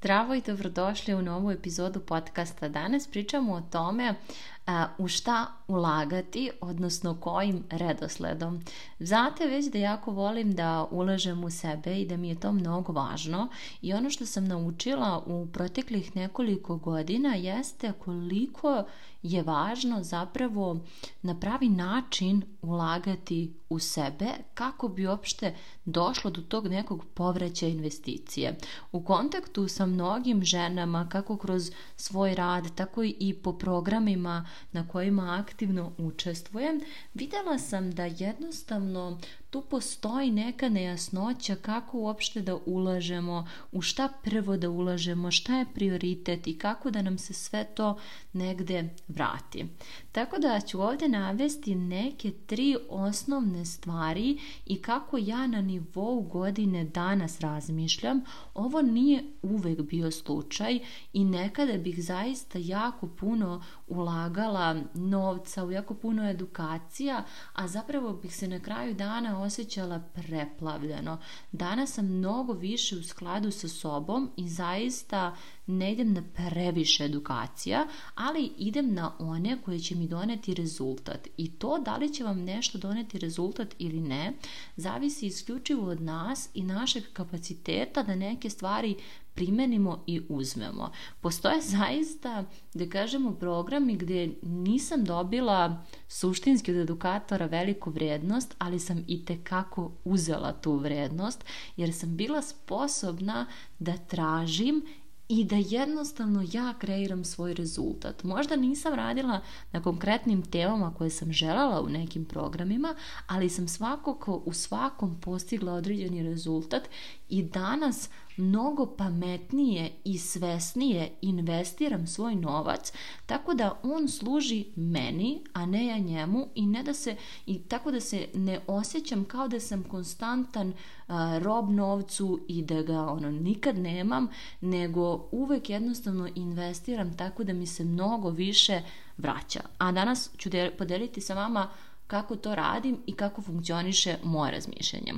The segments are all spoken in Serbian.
Zdravo i dobrodošli u novu epizodu podcasta. Danas pričamo o tome u šta ulagati, odnosno kojim redosledom. Znate već da jako volim da ulažem u sebe i da mi je to mnogo važno i ono što sam naučila u proteklih nekoliko godina jeste koliko je važno zapravo na pravi način ulagati u sebe kako bi uopšte došlo do tog nekog povraća investicije. U kontaktu sa mnogim ženama kako kroz svoj rad, tako i po programima na kojima aktivno učestvujem, vidjela sam da jednostavno tu postoji neka nejasnoća kako uopšte da ulažemo, u šta prvo da ulažemo, šta je prioritet i kako da nam se sve to negde vrati. Tako da ću ovdje navesti neke tri osnovne stvari i kako ja na nivou godine danas razmišljam. Ovo nije uvek bio slučaj i nekada bih zaista jako puno ulagala novca u jako puno edukacija, a zapravo bih se na kraju dana osjećala preplavljeno. Danas sam mnogo više u skladu sa sobom i zaista ne idem na previše edukacija, ali idem na one koje će mi doneti rezultat. I to da li će vam nešto doneti rezultat ili ne, zavisi isključivo od nas i našeg kapaciteta da neke stvari primenimo i uzmemo. Postoje zaista, da kažemo, programi gdje nisam dobila suštinski od edukatora veliku vrijednost, ali sam i tekako uzela tu vrijednost jer sam bila sposobna da tražim i da jednostavno ja kreiram svoj rezultat. Možda nisam radila na konkretnim temama koje sam želala u nekim programima, ali sam svakako u svakom postigla određeni rezultat i danas mnogo pametnije i svesnije investiram svoj novac tako da on služi meni, a ne ja njemu i ne da se i tako da se ne osjećam kao da sam konstantan rob novcu i da ga ono nikad nemam, nego uvek jednostavno investiram tako da mi se mnogo više vraća. A danas ću podeliti sa vama kako to radim i kako funkcioniše moje razmišljanje.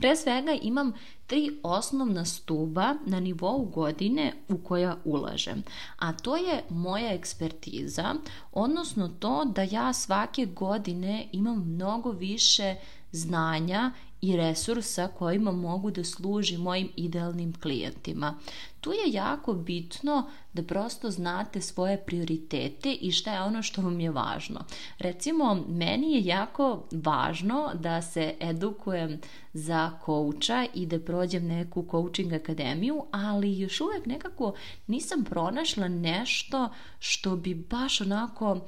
Pre svega imam tri osnovna stuba na nivou godine u koja ulažem, a to je moja ekspertiza, odnosno to da ja svake godine imam mnogo više znanja i resursa kojima mogu da služi mojim idealnim klijentima tu je jako bitno da prosto znate svoje prioritete i šta je ono što vam je važno. Recimo, meni je jako važno da se edukujem za kouča i da prođem neku coaching akademiju, ali još uvijek nekako nisam pronašla nešto što bi baš onako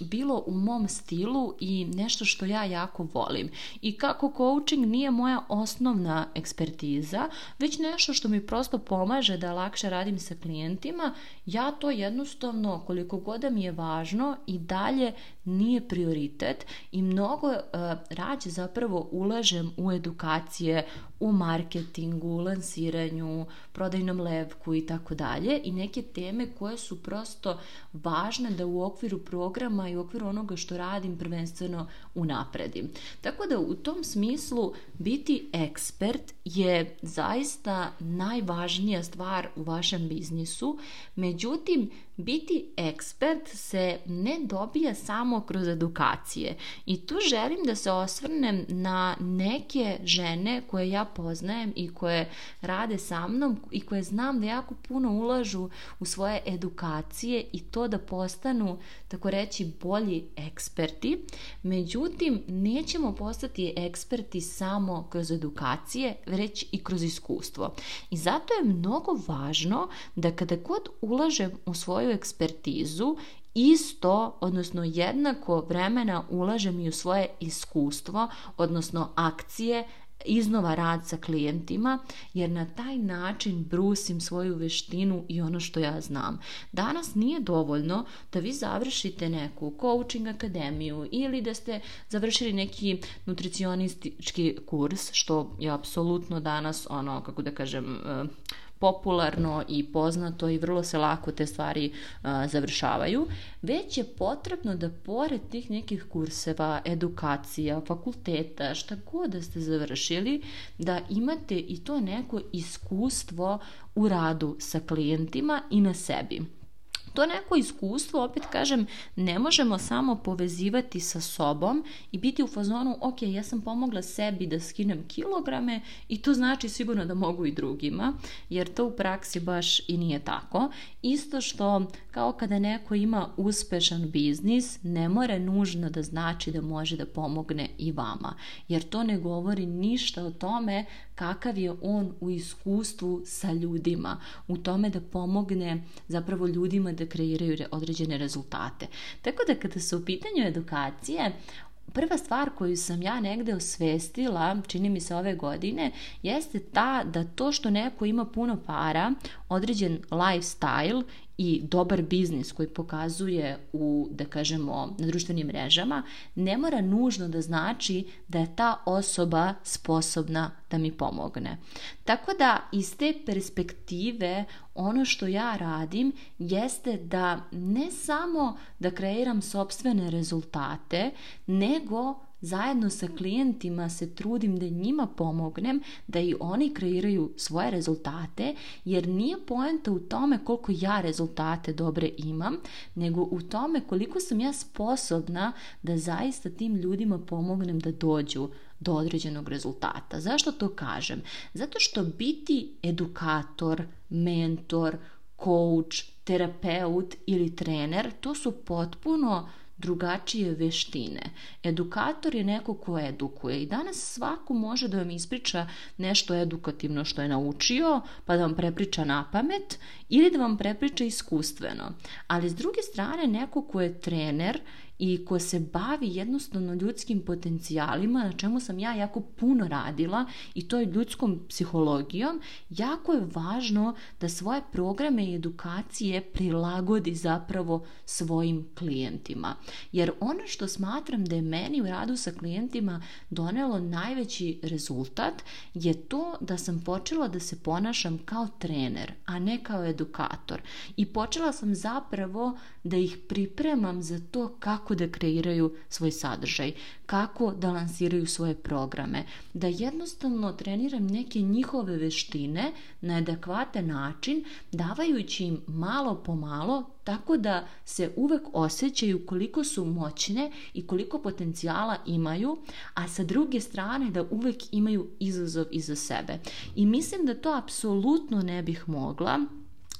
bilo u mom stilu i nešto što ja jako volim. I kako coaching nije moja osnovna ekspertiza, već nešto što mi prosto pomaže da lakše radim sa klijentima, ja to jednostavno koliko god mi je važno i dalje nije prioritet i mnogo uh, rađe zapravo ulažem u edukacije, u marketingu, u lansiranju, prodajnom levku i tako dalje i neke teme koje su prosto važne da u okviru programa i u okviru onoga što radim prvenstveno unapredim. Tako da u tom smislu biti ekspert je zaista najvažnija stvar u vašem biznisu, međutim biti ekspert se ne dobija samo kroz edukacije i tu želim da se osvrnem na neke žene koje ja poznajem i koje rade sa mnom i koje znam da jako puno ulažu u svoje edukacije i to da postanu, tako reći, bolji eksperti. Međutim, nećemo postati eksperti samo kroz edukacije, već i kroz iskustvo. I zato je mnogo važno da kada god ulažem u svoju ekspertizu isto, odnosno jednako vremena ulažem i u svoje iskustvo, odnosno akcije, iznova rad sa klijentima, jer na taj način brusim svoju veštinu i ono što ja znam. Danas nije dovoljno da vi završite neku coaching akademiju ili da ste završili neki nutricionistički kurs, što je apsolutno danas ono, kako da kažem, eh, popularno i poznato i vrlo se lako te stvari završavaju, već je potrebno da pored tih nekih kurseva, edukacija, fakulteta, šta god da ste završili, da imate i to neko iskustvo u radu sa klijentima i na sebi to neko iskustvo, opet kažem, ne možemo samo povezivati sa sobom i biti u fazonu, ok, ja sam pomogla sebi da skinem kilograme i to znači sigurno da mogu i drugima, jer to u praksi baš i nije tako. Isto što kao kada neko ima uspešan biznis, ne mora nužno da znači da može da pomogne i vama, jer to ne govori ništa o tome kakav je on u iskustvu sa ljudima, u tome da pomogne zapravo ljudima da kreiraju određene rezultate. Tako da kada su u pitanju edukacije, prva stvar koju sam ja negde osvestila, čini mi se ove godine, jeste ta da to što neko ima puno para, određen lifestyle i dobar biznis koji pokazuje u, da kažemo, na društvenim mrežama, ne mora nužno da znači da je ta osoba sposobna da mi pomogne. Tako da iz te perspektive ono što ja radim jeste da ne samo da kreiram sobstvene rezultate, nego zajedno sa klijentima se trudim da njima pomognem, da i oni kreiraju svoje rezultate, jer nije poenta u tome koliko ja rezultate dobre imam, nego u tome koliko sam ja sposobna da zaista tim ljudima pomognem da dođu do određenog rezultata. Zašto to kažem? Zato što biti edukator, mentor, coach, terapeut ili trener, to su potpuno drugačije veštine. Edukator je neko ko edukuje i danas svaku može da vam ispriča nešto edukativno što je naučio, pa da vam prepriča na pamet ili da vam prepriča iskustveno. Ali s druge strane neko ko je trener i ko se bavi jednostavno ljudskim potencijalima, na čemu sam ja jako puno radila i to je ljudskom psihologijom, jako je važno da svoje programe i edukacije prilagodi zapravo svojim klijentima. Jer ono što smatram da je meni u radu sa klijentima donelo najveći rezultat je to da sam počela da se ponašam kao trener, a ne kao edukator. I počela sam zapravo da ih pripremam za to kako kako da kreiraju svoj sadržaj, kako da lansiraju svoje programe, da jednostavno treniram neke njihove veštine na adekvatan način, davajući im malo po malo tako da se uvek osjećaju koliko su moćne i koliko potencijala imaju, a sa druge strane da uvek imaju izazov iza sebe. I mislim da to apsolutno ne bih mogla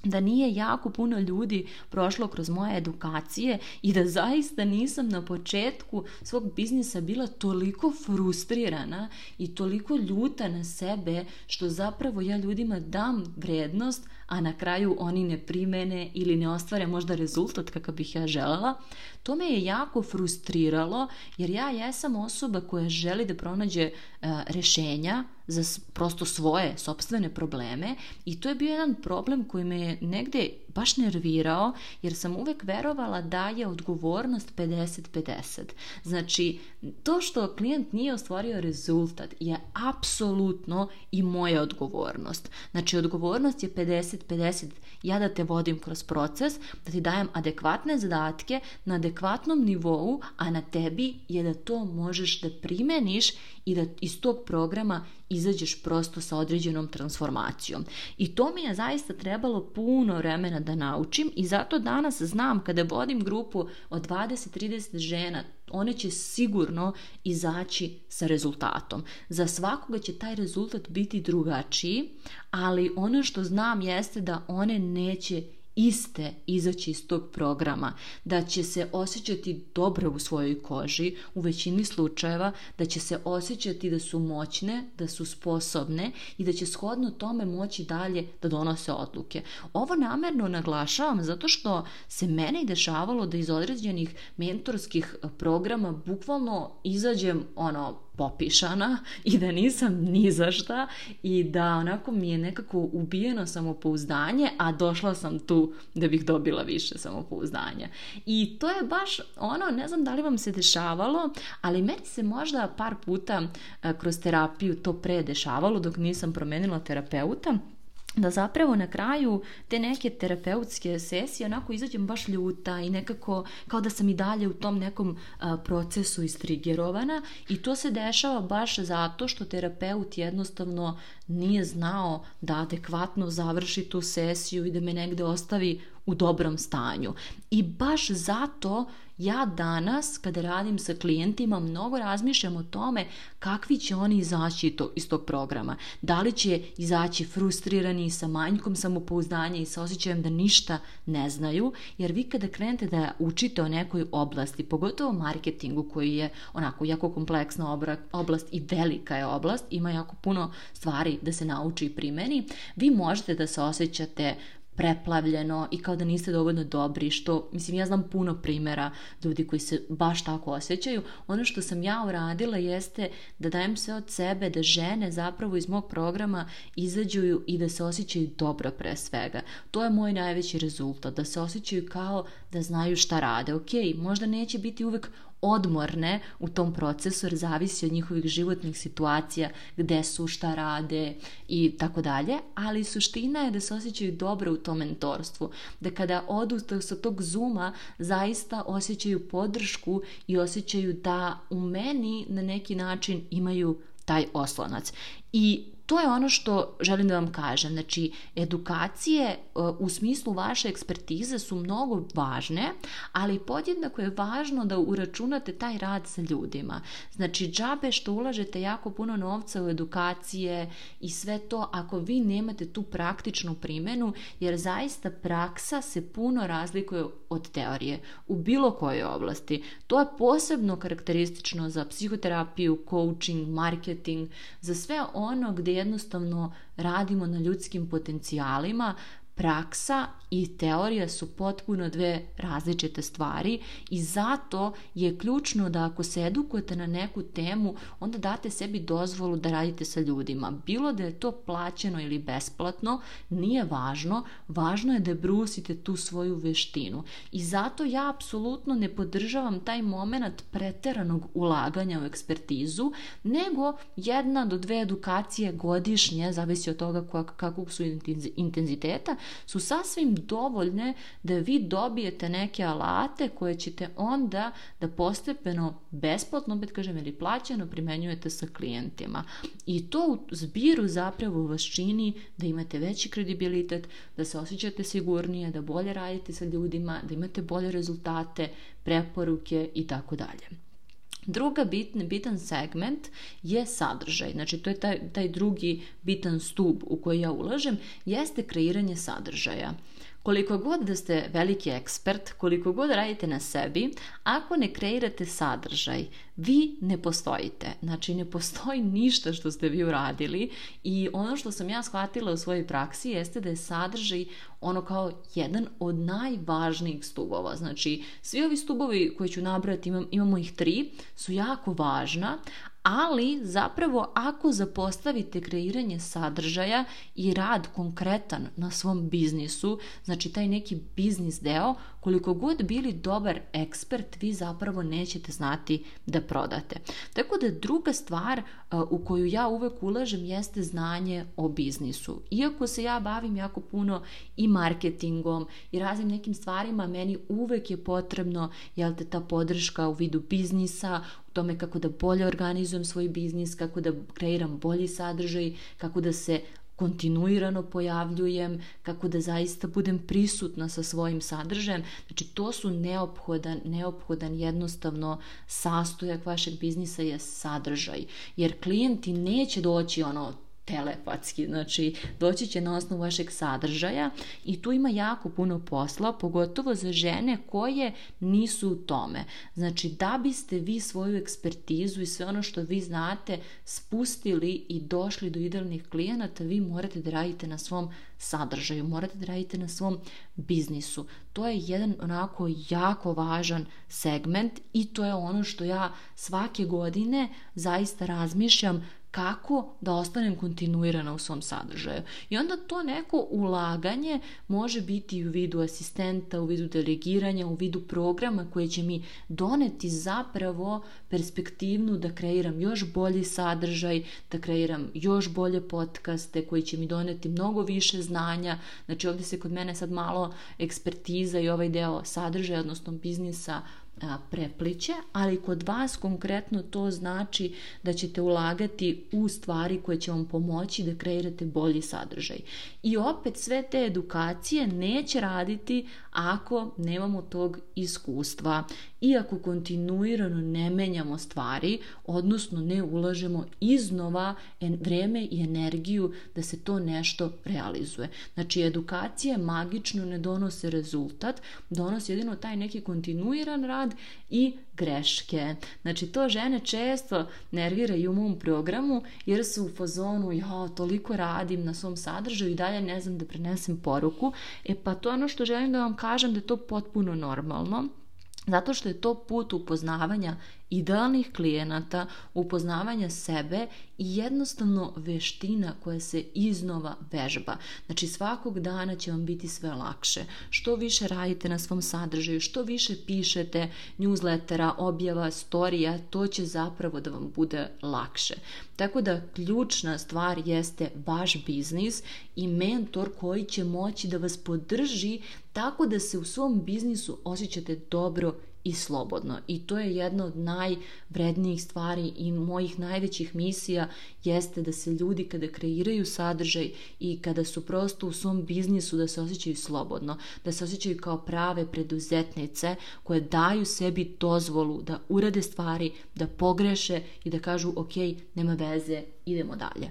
da nije jako puno ljudi prošlo kroz moje edukacije i da zaista nisam na početku svog biznisa bila toliko frustrirana i toliko ljuta na sebe što zapravo ja ljudima dam vrednost, a na kraju oni ne primene ili ne ostvare možda rezultat kakav bih ja želela. To me je jako frustriralo jer ja jesam osoba koja želi da pronađe E, rješenja za prosto svoje sopstvene probleme i to je bio jedan problem koji me je negdje baš nervirao jer sam uvijek verovala da je odgovornost 50-50. Znači, to što klijent nije ostvario rezultat je apsolutno i moja odgovornost. Znači, odgovornost je 50-50. Ja da te vodim kroz proces, da ti dajem adekvatne zadatke na adekvatnom nivou, a na tebi je da to možeš da primeniš i da iz tog programa izađeš prosto sa određenom transformacijom. I to mi je zaista trebalo puno vremena da naučim i zato danas znam kada vodim grupu od 20-30 žena, one će sigurno izaći sa rezultatom. Za svakoga će taj rezultat biti drugačiji, ali ono što znam jeste da one neće iste izaći iz tog programa, da će se osjećati dobro u svojoj koži, u većini slučajeva da će se osjećati da su moćne, da su sposobne i da će shodno tome moći dalje da donose odluke. Ovo namerno naglašavam zato što se mene i dešavalo da iz određenih mentorskih programa bukvalno izađem ono popišana i da nisam ni za šta i da onako mi je nekako ubijeno samopouzdanje, a došla sam tu da bih dobila više samopouzdanja. I to je baš ono, ne znam da li vam se dešavalo, ali meni se možda par puta e, kroz terapiju to predešavalo dok nisam promenila terapeuta da zapravo na kraju te neke terapeutske sesije onako izađem baš ljuta i nekako kao da sam i dalje u tom nekom procesu istrigerovana i to se dešava baš zato što terapeut jednostavno nije znao da adekvatno završi tu sesiju i da me negde ostavi u dobrom stanju. I baš zato ja danas kada radim sa klijentima mnogo razmišljam o tome kakvi će oni izaći iz tog programa. Da li će izaći frustrirani sa manjkom samopouzdanja i sa osjećajem da ništa ne znaju, jer vi kada krenete da učite o nekoj oblasti, pogotovo marketingu koji je onako jako kompleksna oblast i velika je oblast, ima jako puno stvari da se nauči i primeni, vi možete da se osjećate preplavljeno i kao da niste dovoljno dobri, što, mislim, ja znam puno primjera ljudi koji se baš tako osjećaju. Ono što sam ja uradila jeste da dajem sve od sebe, da žene zapravo iz mog programa izađuju i da se osjećaju dobro pre svega. To je moj najveći rezultat, da se osjećaju kao da znaju šta rade. Ok, možda neće biti uvek odmorne u tom procesu jer zavisi od njihovih životnih situacija, gde su, šta rade i tako dalje, ali suština je da se osjećaju dobro u tom mentorstvu, da kada odu sa tog zuma zaista osjećaju podršku i osjećaju da u meni na neki način imaju taj oslonac. I to je ono što želim da vam kažem. Znači, edukacije e, u smislu vaše ekspertize su mnogo važne, ali podjednako je važno da uračunate taj rad sa ljudima. Znači, džabe što ulažete jako puno novca u edukacije i sve to, ako vi nemate tu praktičnu primjenu, jer zaista praksa se puno razlikuje od teorije u bilo kojoj oblasti. To je posebno karakteristično za psihoterapiju, coaching, marketing, za sve ono gdje jednostavno radimo na ljudskim potencijalima praksa i teorija su potpuno dve različite stvari i zato je ključno da ako se edukujete na neku temu, onda date sebi dozvolu da radite sa ljudima. Bilo da je to plaćeno ili besplatno, nije važno, važno je da brusite tu svoju veštinu. I zato ja apsolutno ne podržavam taj moment preteranog ulaganja u ekspertizu, nego jedna do dve edukacije godišnje, zavisi od toga kakvog su intenziteta, su sasvim dovoljne da vi dobijete neke alate koje ćete onda da postepeno besplatno, opet kažem, ili plaćeno primenjujete sa klijentima. I to u zbiru zapravo vas čini da imate veći kredibilitet, da se osjećate sigurnije, da bolje radite sa ljudima, da imate bolje rezultate, preporuke i tako dalje. Druga bitan segment je sadržaj, znači to je taj, taj drugi bitan stup u koji ja ulažem, jeste kreiranje sadržaja. Koliko god da ste veliki ekspert, koliko god radite na sebi, ako ne kreirate sadržaj, vi ne postojite. Znači, ne postoji ništa što ste vi uradili i ono što sam ja shvatila u svojoj praksi jeste da je sadržaj ono kao jedan od najvažnijih stubova. Znači, svi ovi stubovi koji ću nabrati, imamo ih tri, su jako važna, ali zapravo ako zapostavite kreiranje sadržaja i rad konkretan na svom biznisu, znači taj neki biznis deo, koliko god bili dobar ekspert, vi zapravo nećete znati da prodate. Tako da druga stvar uh, u koju ja uvek ulažem jeste znanje o biznisu. Iako se ja bavim jako puno i marketingom i raznim nekim stvarima, meni uvek je potrebno jel te, ta podrška u vidu biznisa, tome kako da bolje organizujem svoj biznis, kako da kreiram bolji sadržaj, kako da se kontinuirano pojavljujem, kako da zaista budem prisutna sa svojim sadržajem. Znači, to su neophodan, neophodan jednostavno sastojak vašeg biznisa je sadržaj. Jer klijenti neće doći ono telepatski, znači doći će na osnovu vašeg sadržaja i tu ima jako puno posla, pogotovo za žene koje nisu u tome. Znači da biste vi svoju ekspertizu i sve ono što vi znate spustili i došli do idealnih klijenata, vi morate da radite na svom sadržaju, morate da radite na svom biznisu. To je jedan onako jako važan segment i to je ono što ja svake godine zaista razmišljam kako da ostanem kontinuirana u svom sadržaju. I onda to neko ulaganje može biti u vidu asistenta, u vidu delegiranja, u vidu programa koje će mi doneti zapravo perspektivnu da kreiram još bolji sadržaj, da kreiram još bolje podcaste koji će mi doneti mnogo više znanja. Znači ovdje se kod mene sad malo ekspertiza i ovaj deo sadržaja, odnosno biznisa prepliče, ali kod vas konkretno to znači da ćete ulagati u stvari koje će vam pomoći da kreirate bolji sadržaj. I opet sve te edukacije neće raditi ako nemamo tog iskustva iako kontinuirano ne menjamo stvari, odnosno ne ulažemo iznova vreme i energiju da se to nešto realizuje. Znači, edukacija magično ne donose rezultat, donosi jedino taj neki kontinuiran rad i greške. Znači, to žene često nerviraju u mom programu jer su u fazonu, ja toliko radim na svom sadržaju i dalje ne znam da prenesem poruku. E pa to je ono što želim da vam kažem da je to potpuno normalno Zato što je to put upoznavanja idealnih klijenata, upoznavanja sebe i jednostavno veština koja se iznova vežba. Znači svakog dana će vam biti sve lakše. Što više radite na svom sadržaju, što više pišete newslettera, objava, storija, to će zapravo da vam bude lakše. Tako da ključna stvar jeste vaš biznis i mentor koji će moći da vas podrži tako da se u svom biznisu osjećate dobro i slobodno. I to je jedna od najvrednijih stvari i mojih najvećih misija jeste da se ljudi kada kreiraju sadržaj i kada su prosto u svom biznisu da se osjećaju slobodno, da se osjećaju kao prave preduzetnice koje daju sebi dozvolu da urade stvari, da pogreše i da kažu ok, nema veze, idemo dalje.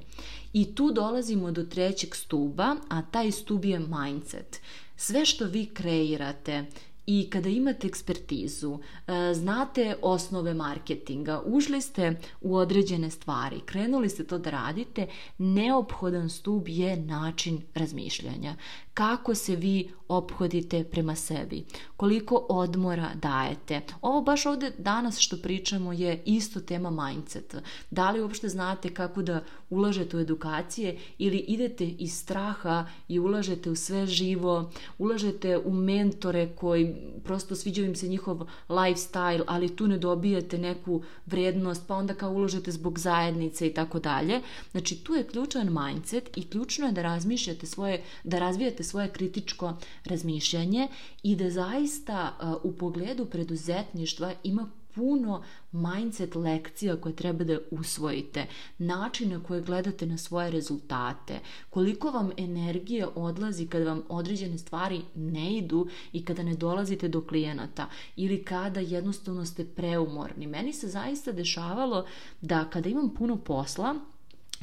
I tu dolazimo do trećeg stuba, a taj stub je mindset. Sve što vi kreirate i kada imate ekspertizu, e, znate osnove marketinga, ušli ste u određene stvari, krenuli ste to da radite, neophodan stup je način razmišljanja kako se vi ophodite prema sebi, koliko odmora dajete. Ovo baš ovdje danas što pričamo je isto tema mindset. Da li uopšte znate kako da ulažete u edukacije ili idete iz straha i ulažete u sve živo, ulažete u mentore koji prosto sviđaju im se njihov lifestyle, ali tu ne dobijete neku vrednost, pa onda kao ulažete zbog zajednice i tako dalje. Znači tu je ključan mindset i ključno je da razmišljate svoje, da razvijate svoje kritičko razmišljanje i da zaista u pogledu preduzetništva ima puno mindset lekcija koje treba da usvojite, način na koje gledate na svoje rezultate, koliko vam energije odlazi kada vam određene stvari ne idu i kada ne dolazite do klijenata ili kada jednostavno ste preumorni. Meni se zaista dešavalo da kada imam puno posla,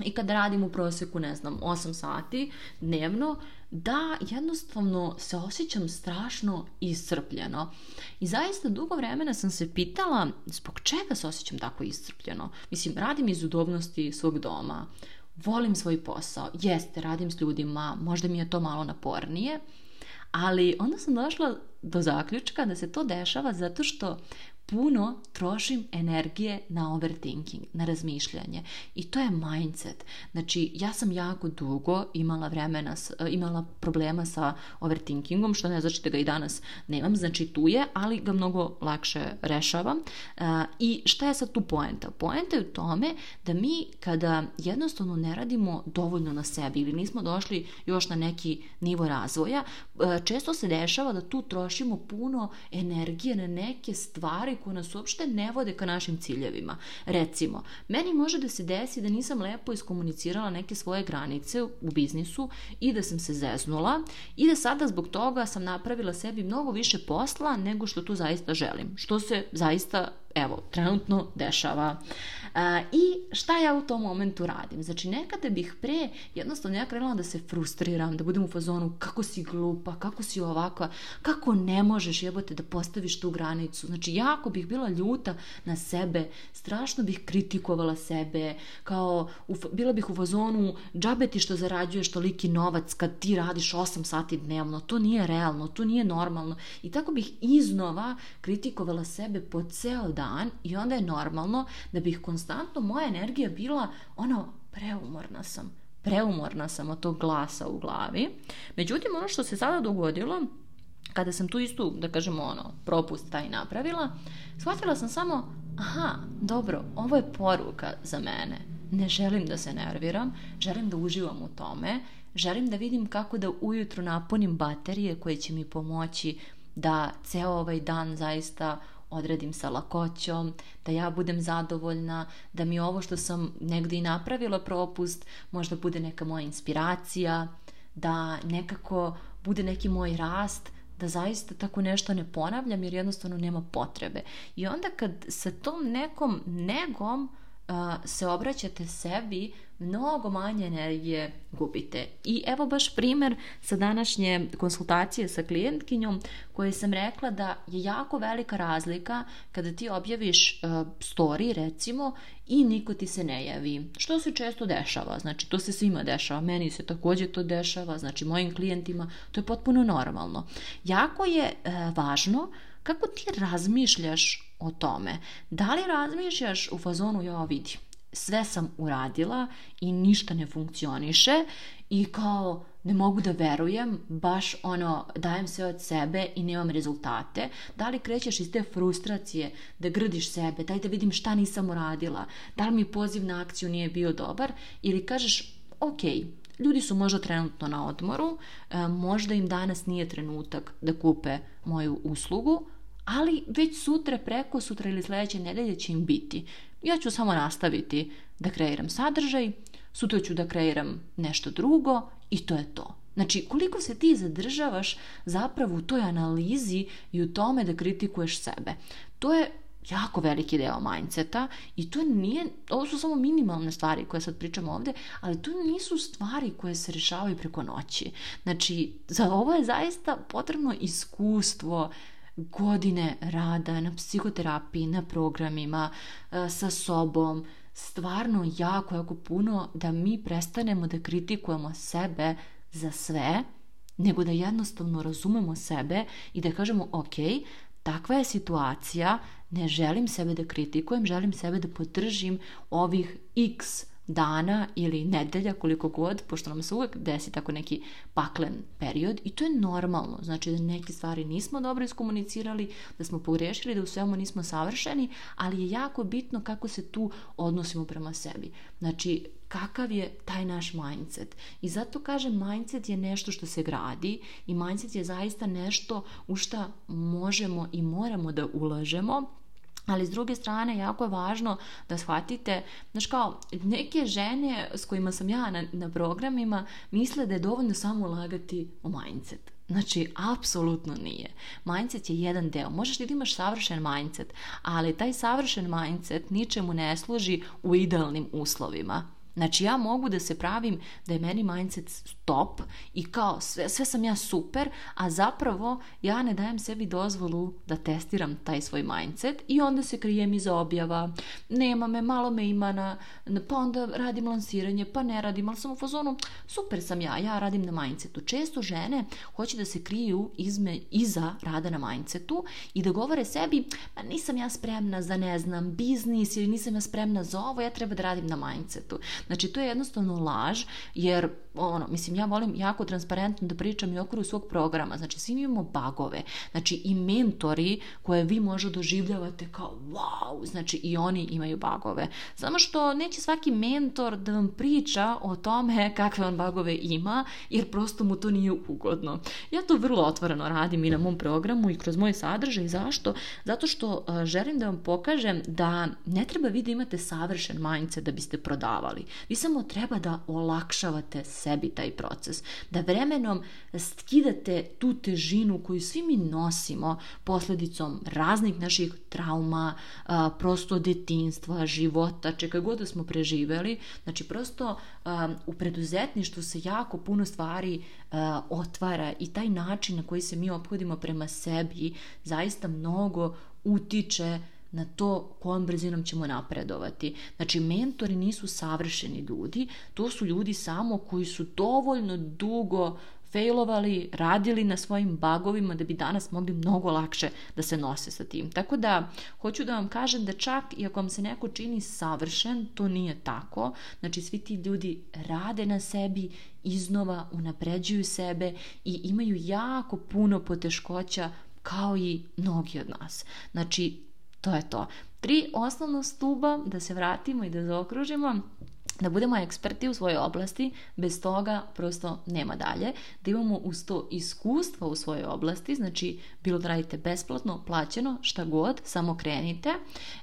i kad radim u prosjeku, ne znam, 8 sati dnevno, da jednostavno se osjećam strašno iscrpljeno. I zaista dugo vremena sam se pitala zbog čega se osjećam tako iscrpljeno. Mislim, radim iz udobnosti svog doma, volim svoj posao, jeste, radim s ljudima, možda mi je to malo napornije, ali onda sam došla do zaključka da se to dešava zato što puno trošim energije na overthinking, na razmišljanje. I to je mindset. Znači, ja sam jako dugo imala vremena, e, imala problema sa overthinkingom, što ne znači da ga i danas nemam. Znači, tu je, ali ga mnogo lakše rešavam. E, I šta je sad tu poenta? Poenta je u tome da mi kada jednostavno ne radimo dovoljno na sebi ili nismo došli još na neki nivo razvoja, e, često se dešava da tu trošimo puno energije na neke stvari stvari koje nas uopšte ne vode ka našim ciljevima. Recimo, meni može da se desi da nisam lepo iskomunicirala neke svoje granice u biznisu i da sam se zeznula i da sada zbog toga sam napravila sebi mnogo više posla nego što tu zaista želim, što se zaista evo, trenutno dešava. E, I šta ja u tom momentu radim? Znači, nekada bih pre jednostavno ja krenula da se frustriram, da budem u fazonu kako si glupa, kako si ovakva, kako ne možeš jebote da postaviš tu granicu. Znači, jako bih bila ljuta na sebe, strašno bih kritikovala sebe, kao bila bih u fazonu džabeti što zarađuješ toliki novac kad ti radiš 8 sati dnevno, to nije realno, to nije normalno. I tako bih iznova kritikovala sebe po ceo dan dan i onda je normalno da bih konstantno moja energija bila ono preumorna sam, preumorna sam od tog glasa u glavi. Međutim, ono što se sada dogodilo, kada sam tu istu, da kažemo ono, propust taj napravila, shvatila sam samo, aha, dobro, ovo je poruka za mene. Ne želim da se nerviram, želim da uživam u tome, želim da vidim kako da ujutru napunim baterije koje će mi pomoći da ceo ovaj dan zaista odredim sa lakoćom, da ja budem zadovoljna, da mi ovo što sam negdje i napravila propust možda bude neka moja inspiracija, da nekako bude neki moj rast, da zaista tako nešto ne ponavljam jer jednostavno nema potrebe. I onda kad sa tom nekom negom se obraćate sebi, mnogo manje energije gubite. I evo baš primjer sa današnje konsultacije sa klijentkinjom koje sam rekla da je jako velika razlika kada ti objaviš story recimo i niko ti se ne javi. Što se često dešava, znači to se svima dešava, meni se također to dešava, znači mojim klijentima, to je potpuno normalno. Jako je važno kako ti razmišljaš o tome. Da li razmišljaš u fazonu ja vidi, sve sam uradila i ništa ne funkcioniše i kao ne mogu da verujem, baš ono dajem sve od sebe i nemam rezultate. Da li krećeš iz te frustracije da grdiš sebe, daj da vidim šta nisam uradila, da li mi poziv na akciju nije bio dobar ili kažeš ok, ljudi su možda trenutno na odmoru, e, možda im danas nije trenutak da kupe moju uslugu, ali već sutra, preko sutra ili sljedeće nedelje će im biti. Ja ću samo nastaviti da kreiram sadržaj, sutra ću da kreiram nešto drugo i to je to. Znači, koliko se ti zadržavaš zapravo u toj analizi i u tome da kritikuješ sebe. To je jako veliki deo mindseta i to nije, ovo su samo minimalne stvari koje sad pričamo ovdje, ali to nisu stvari koje se rješavaju preko noći. Znači, za ovo je zaista potrebno iskustvo, godine rada na psihoterapiji, na programima, e, sa sobom, stvarno jako, jako puno da mi prestanemo da kritikujemo sebe za sve, nego da jednostavno razumemo sebe i da kažemo ok, takva je situacija, ne želim sebe da kritikujem, želim sebe da podržim ovih x dana ili nedelja, koliko god, pošto nam se uvek desi tako neki paklen period i to je normalno. Znači da neke stvari nismo dobro iskomunicirali, da smo pogrešili, da u svemu nismo savršeni, ali je jako bitno kako se tu odnosimo prema sebi. Znači, kakav je taj naš mindset. I zato kažem, mindset je nešto što se gradi i mindset je zaista nešto u šta možemo i moramo da ulažemo ali s druge strane, jako je važno da shvatite, znaš kao, neke žene s kojima sam ja na, na programima misle da je dovoljno samo ulagati u mindset. Znači, apsolutno nije. Mindset je jedan deo. Možeš da imaš savršen mindset, ali taj savršen mindset ničemu ne služi u idealnim uslovima. Znači ja mogu da se pravim da je meni mindset stop i kao sve, sve sam ja super, a zapravo ja ne dajem sebi dozvolu da testiram taj svoj mindset i onda se krijem iza objava, nema me, malo me ima na, pa onda radim lansiranje, pa ne radim, ali sam u fazonu, super sam ja, ja radim na mindsetu. Često žene hoće da se kriju izme, iza rada na mindsetu i da govore sebi, pa nisam ja spremna za ne znam biznis ili nisam ja spremna za ovo, ja treba da radim na mindsetu. Znači, to je jednostavno laž, jer ono, mislim, ja volim jako transparentno da pričam i okviru svog programa. Znači, svi imamo bagove. Znači, i mentori koje vi možda doživljavate kao wow, znači i oni imaju bagove. Samo što neće svaki mentor da vam priča o tome kakve on bagove ima, jer prosto mu to nije ugodno. Ja to vrlo otvoreno radim i na mom programu i kroz moje sadržaje. Zašto? Zato što e, želim da vam pokažem da ne treba vi da imate savršen mindset da biste prodavali. Vi samo treba da olakšavate sebi taj proces, da vremenom skidate tu težinu koju svi mi nosimo posledicom raznih naših trauma, prosto detinstva, života, čega god da smo preživeli. Znači prosto u preduzetništvu se jako puno stvari otvara i taj način na koji se mi ophodimo prema sebi zaista mnogo utiče na to kojom brzinom ćemo napredovati. Znači, mentori nisu savršeni ljudi, to su ljudi samo koji su dovoljno dugo failovali, radili na svojim bagovima da bi danas mogli mnogo lakše da se nose sa tim. Tako da, hoću da vam kažem da čak i ako vam se neko čini savršen, to nije tako. Znači, svi ti ljudi rade na sebi, iznova unapređuju sebe i imaju jako puno poteškoća kao i mnogi od nas. Znači, to je to. Tri osnovna stuba da se vratimo i da zaokružimo da budemo eksperti u svojoj oblasti, bez toga prosto nema dalje, da imamo uz to iskustvo u svojoj oblasti, znači bilo da radite besplatno, plaćeno, šta god, samo krenite.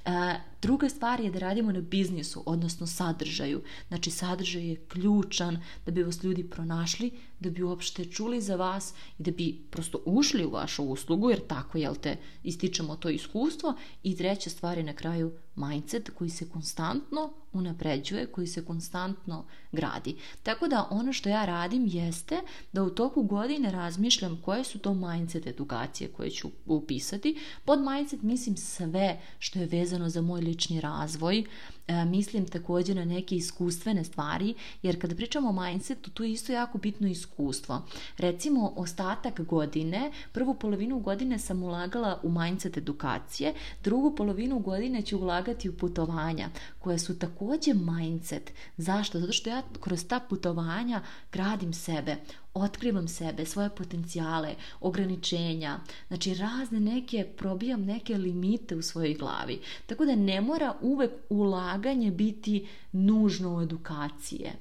E, druga stvar je da radimo na biznisu, odnosno sadržaju. Znači sadržaj je ključan da bi vas ljudi pronašli, da bi uopšte čuli za vas i da bi prosto ušli u vašu uslugu, jer tako, jel te, ističemo to iskustvo. I treća stvar je na kraju mindset koji se konstantno unapređuje, koji se konstantno gradi. Tako da ono što ja radim jeste da u toku godine razmišljam koje su to mindset edukacije, koje ću upisati. Pod mindset mislim sve što je vezano za moj lični razvoj, E, mislim također na neke iskustvene stvari, jer kada pričamo o mindsetu, tu je isto jako bitno iskustvo. Recimo, ostatak godine, prvu polovinu godine sam ulagala u mindset edukacije, drugu polovinu godine ću ulagati u putovanja, koje su također mindset. Zašto? Zato što ja kroz ta putovanja gradim sebe, otkrivam sebe, svoje potencijale, ograničenja, znači razne neke, probijam neke limite u svojoj glavi. Tako da ne mora uvek ulagati ulaganje biti nužno u edukacije.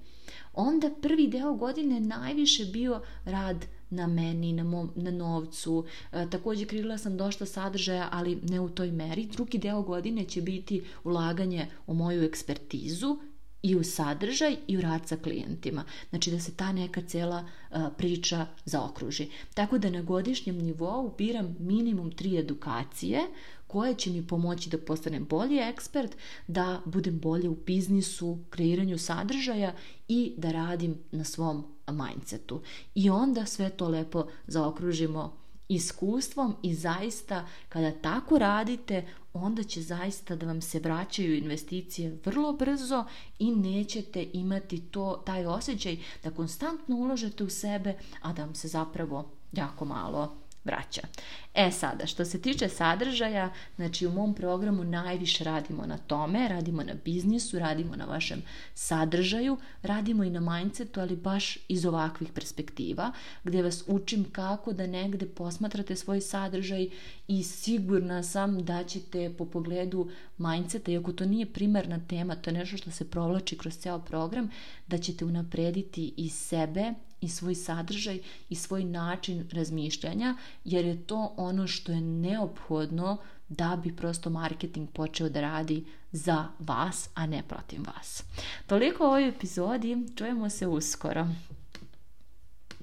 Onda prvi deo godine najviše bio rad na meni, na, na novcu. E, također krila sam došla sadržaja, ali ne u toj meri. Drugi deo godine će biti ulaganje u moju ekspertizu i u sadržaj i u rad sa klijentima. Znači da se ta neka cijela e, priča zaokruži. Tako da na godišnjem nivou biram minimum tri edukacije koje će mi pomoći da postanem bolji ekspert, da budem bolje u biznisu, kreiranju sadržaja i da radim na svom mindsetu. I onda sve to lepo zaokružimo iskustvom i zaista kada tako radite onda će zaista da vam se vraćaju investicije vrlo brzo i nećete imati to taj osjećaj da konstantno uložete u sebe a da vam se zapravo jako malo vraća. E sada, što se tiče sadržaja, znači u mom programu najviše radimo na tome, radimo na biznisu, radimo na vašem sadržaju, radimo i na mindsetu, ali baš iz ovakvih perspektiva, gdje vas učim kako da negde posmatrate svoj sadržaj i sigurna sam da ćete po pogledu mindseta, iako to nije primarna tema, to je nešto što se provlači kroz ceo program, da ćete unaprediti i sebe i svoj sadržaj i svoj način razmišljanja jer je to ono što je neophodno da bi prosto marketing počeo da radi za vas, a ne protiv vas. Toliko o ovoj epizodi, čujemo se uskoro.